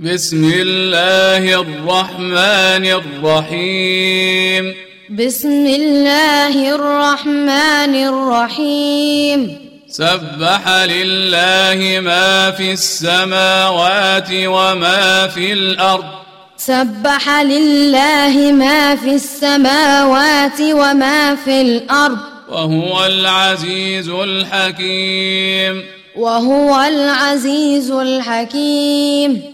بسم الله الرحمن الرحيم. بسم الله الرحمن الرحيم. سبح لله ما في السماوات وما في الأرض. سبح لله ما في السماوات وما في الأرض. وهو العزيز الحكيم. وهو العزيز الحكيم.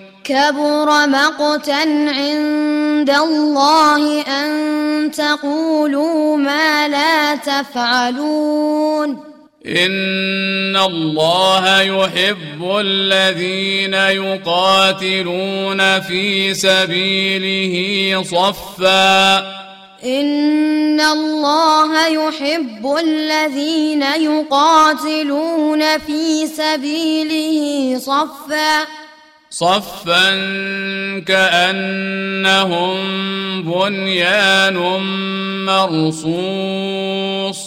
كبر مقتا عند الله أن تقولوا ما لا تفعلون. إن الله يحب الذين يقاتلون في سبيله صفا. إن الله يحب الذين يقاتلون في سبيله صفا. صفا كأنهم بنيان مرصوص.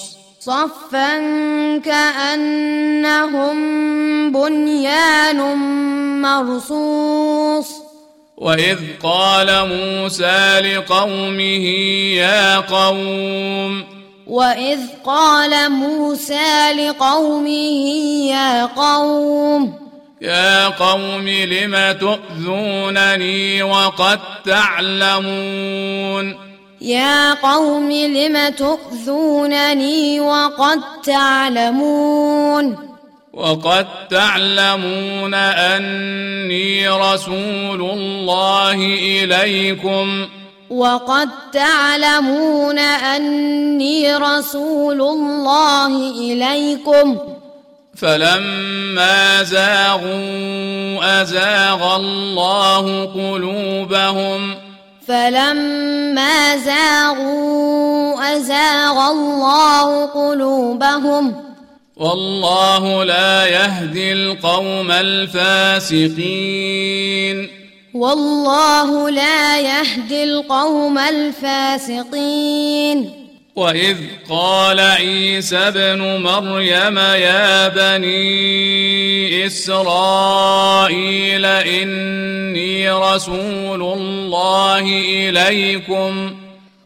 صفا كأنهم بنيان مرصوص. وإذ قال موسى لقومه يا قوم. وإذ قال موسى لقومه يا قوم. يا قوم لم تؤذونني وقد تعلمون يا قوم لم تؤذونني وقد تعلمون وقد تعلمون أني رسول الله إليكم. وقد تعلمون أني رسول الله إليكم. فلما زاغوا أزاغ الله قلوبهم. فلما زاغوا أزاغ الله قلوبهم. والله لا يهدي القوم الفاسقين. والله لا يهدي القوم الفاسقين. وإذ قال عيسى ابن مريم يا بني إسرائيل إني رسول الله إليكم.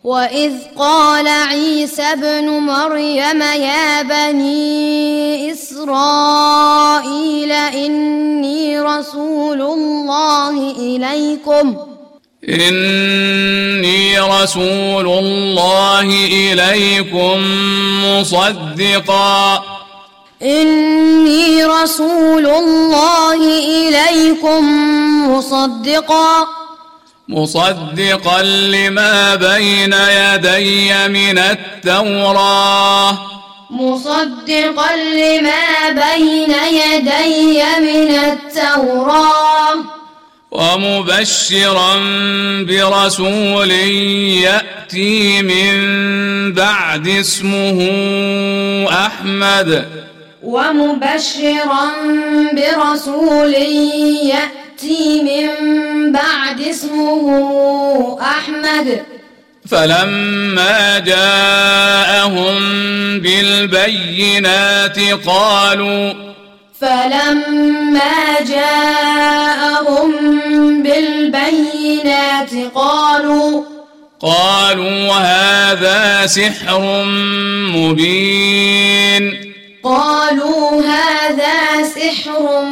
وإذ قال عيسى ابن مريم يا بني إسرائيل إني رسول الله إليكم. إني رسول الله إليكم مصدقا. إني رسول الله إليكم مصدقا. مصدقا لما بين يدي من التوراه. مصدقا لما بين يدي من التوراه. ومبشرا برسول يأتي من بعد اسمه أحمد. ومبشرا برسول يأتي من بعد اسمه أحمد. فلما جاءهم بالبينات قالوا فلما جاءهم بالبينات قالوا قالوا هذا سحر مبين. قالوا هذا سحر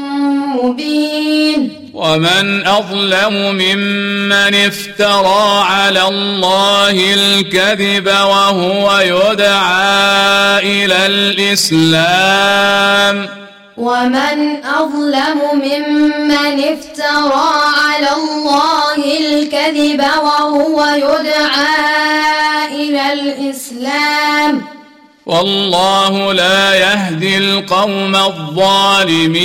مبين. ومن أظلم ممن افترى على الله الكذب وهو يدعى إلى الإسلام. ومن أظلم ممن افترى على الله الكذب وهو يدعى إلى الإسلام. والله لا يهدي القوم الظالمين.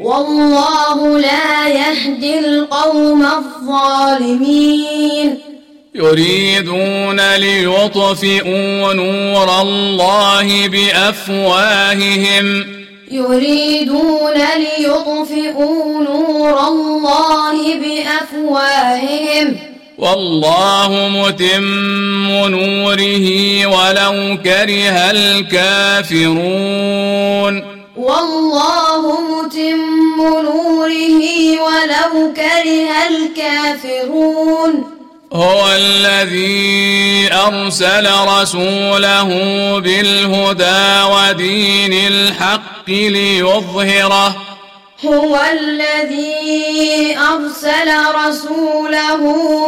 والله لا يهدي القوم الظالمين. يريدون ليطفئوا نور الله بأفواههم. يريدون ليطفئوا نور الله بأفواههم. والله متم نوره ولو كره الكافرون. والله متم نوره ولو كره الكافرون. هو الذي أرسل رسوله بالهدى ودين الحق ليظهره. هو الذي أرسل رسوله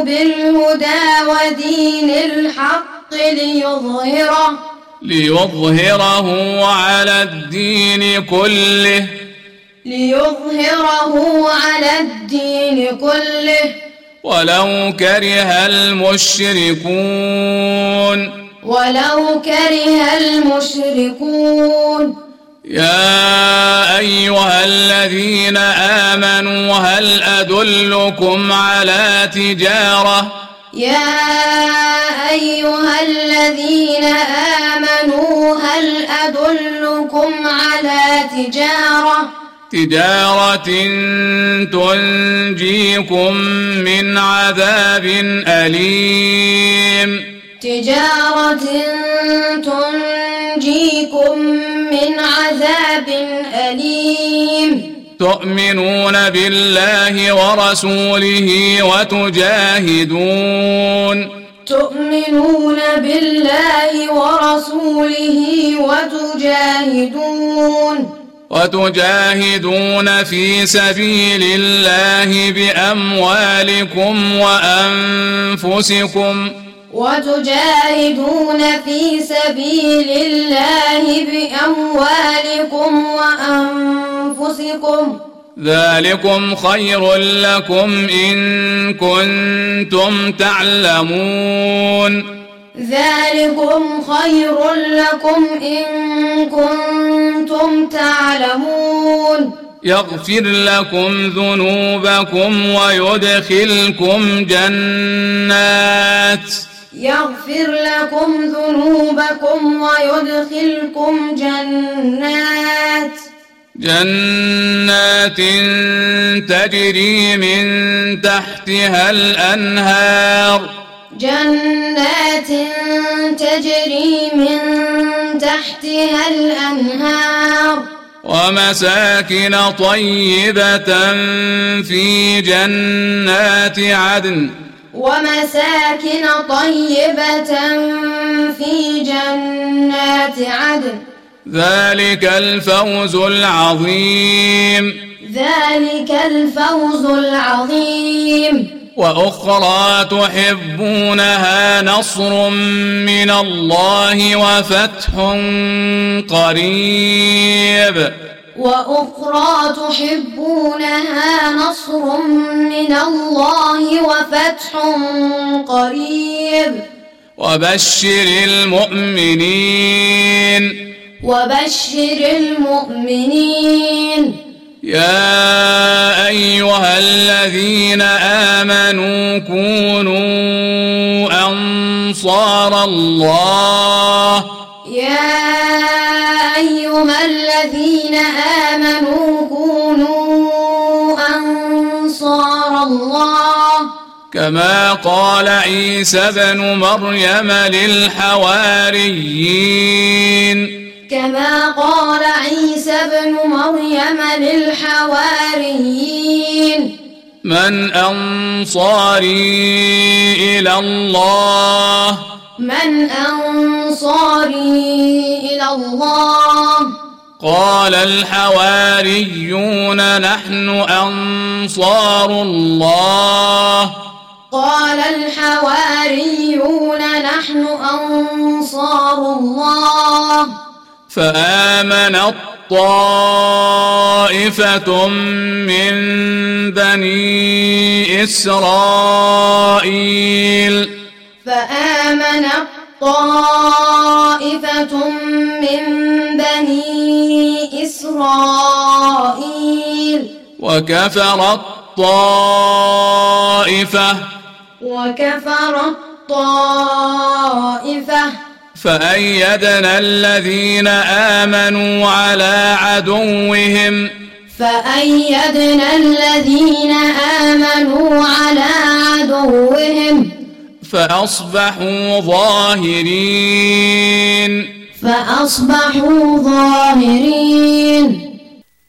بالهدى ودين الحق ليظهره. ليظهره على الدين كله. ليظهره على الدين كله. ولو كره المشركون. ولو كره المشركون. يا أيها الذين آمنوا هل أدلكم على تجارة؟ يا أيها الذين آمنوا هل أدلكم على تجارة؟ تجارة تنجيكم من عذاب أليم. تجارة تنجيكم من عذاب أليم. تؤمنون بالله ورسوله وتجاهدون. تؤمنون بالله ورسوله وتجاهدون. وتجاهدون في سبيل الله بأموالكم وأنفسكم. وتجاهدون في سبيل الله بأموالكم وأنفسكم. ذلكم خير لكم إن كنتم تعلمون. ذلكم خير لكم إن كنتم تعلمون. يغفر لكم ذنوبكم ويدخلكم جنات. يغفر لكم ذنوبكم ويدخلكم جنات. جنات تجري من تحتها الأنهار. جنات تجري من تحتها الأنهار. ومساكن طيبة في جنات عدن. ومساكن طيبة في جنات عدن. ذلك الفوز العظيم. ذلك الفوز العظيم. وأخرى تحبونها نصر من الله وفتح قريب. وأخرى تحبونها نصر من الله وفتح قريب. وبشر المؤمنين. وبشر المؤمنين. يا أيها الذين آمنوا كونوا أنصار الله. يا أيها الذين آمنوا كونوا أنصار الله. كما قال عيسى ابن مريم للحواريين. كما قال عيسى ابن مريم للحواريين. من أنصاري إلى الله. من أنصاري إلى الله. قال الحواريون نحن أنصار الله. قال الحواريون نحن أنصار الله. فآمنت طائفة من بني إسرائيل. فآمنت طائفة من بني إسرائيل. وكفرت الطائفة. وكفر الطائفة. فأيدنا الذين آمنوا على عدوهم. فأيدنا الذين آمنوا على عدوهم. فأصبحوا ظاهرين. فأصبحوا ظاهرين.